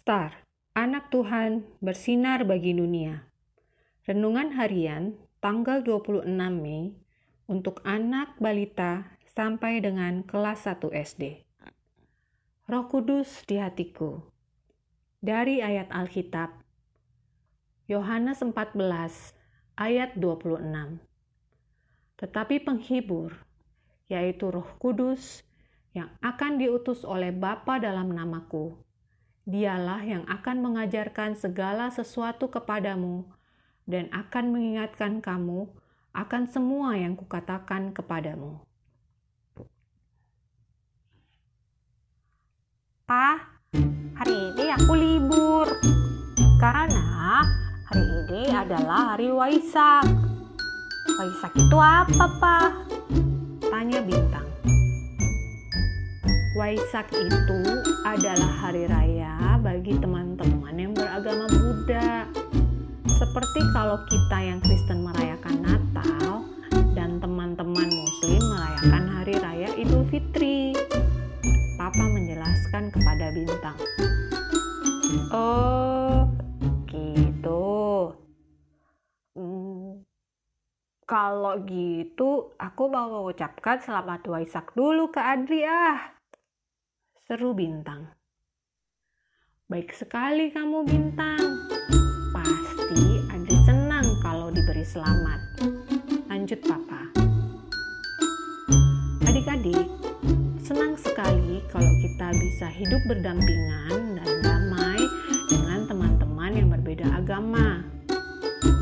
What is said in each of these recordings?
Star, anak Tuhan bersinar bagi dunia. Renungan harian tanggal 26 Mei untuk anak balita sampai dengan kelas 1 SD. Roh Kudus di hatiku. Dari ayat Alkitab Yohanes 14 ayat 26. Tetapi penghibur, yaitu Roh Kudus yang akan diutus oleh Bapa dalam namaku, Dialah yang akan mengajarkan segala sesuatu kepadamu dan akan mengingatkan kamu akan semua yang kukatakan kepadamu. Pa, hari ini aku libur karena hari ini adalah hari Waisak. Waisak itu apa, Pa? Waisak itu adalah hari raya bagi teman-teman yang beragama Buddha. Seperti kalau kita yang Kristen merayakan Natal dan teman-teman Muslim merayakan hari raya Idul Fitri. Papa menjelaskan kepada Bintang. Oh, gitu. Hmm, kalau gitu, aku mau mengucapkan selamat Waisak dulu ke Adri ah seru Bintang. Baik sekali kamu Bintang. Pasti Adri senang kalau diberi selamat. Lanjut Papa. Adik-adik, senang sekali kalau kita bisa hidup berdampingan dan damai dengan teman-teman yang berbeda agama.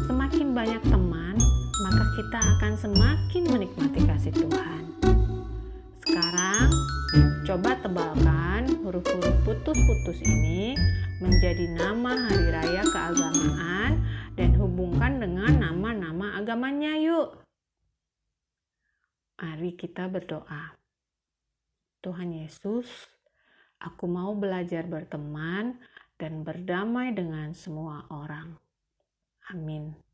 Semakin banyak teman, maka kita akan semakin menikmati kasih Tuhan. Coba tebalkan huruf-huruf putus-putus ini menjadi nama hari raya keagamaan dan hubungkan dengan nama-nama agamanya yuk. Mari kita berdoa. Tuhan Yesus, aku mau belajar berteman dan berdamai dengan semua orang. Amin.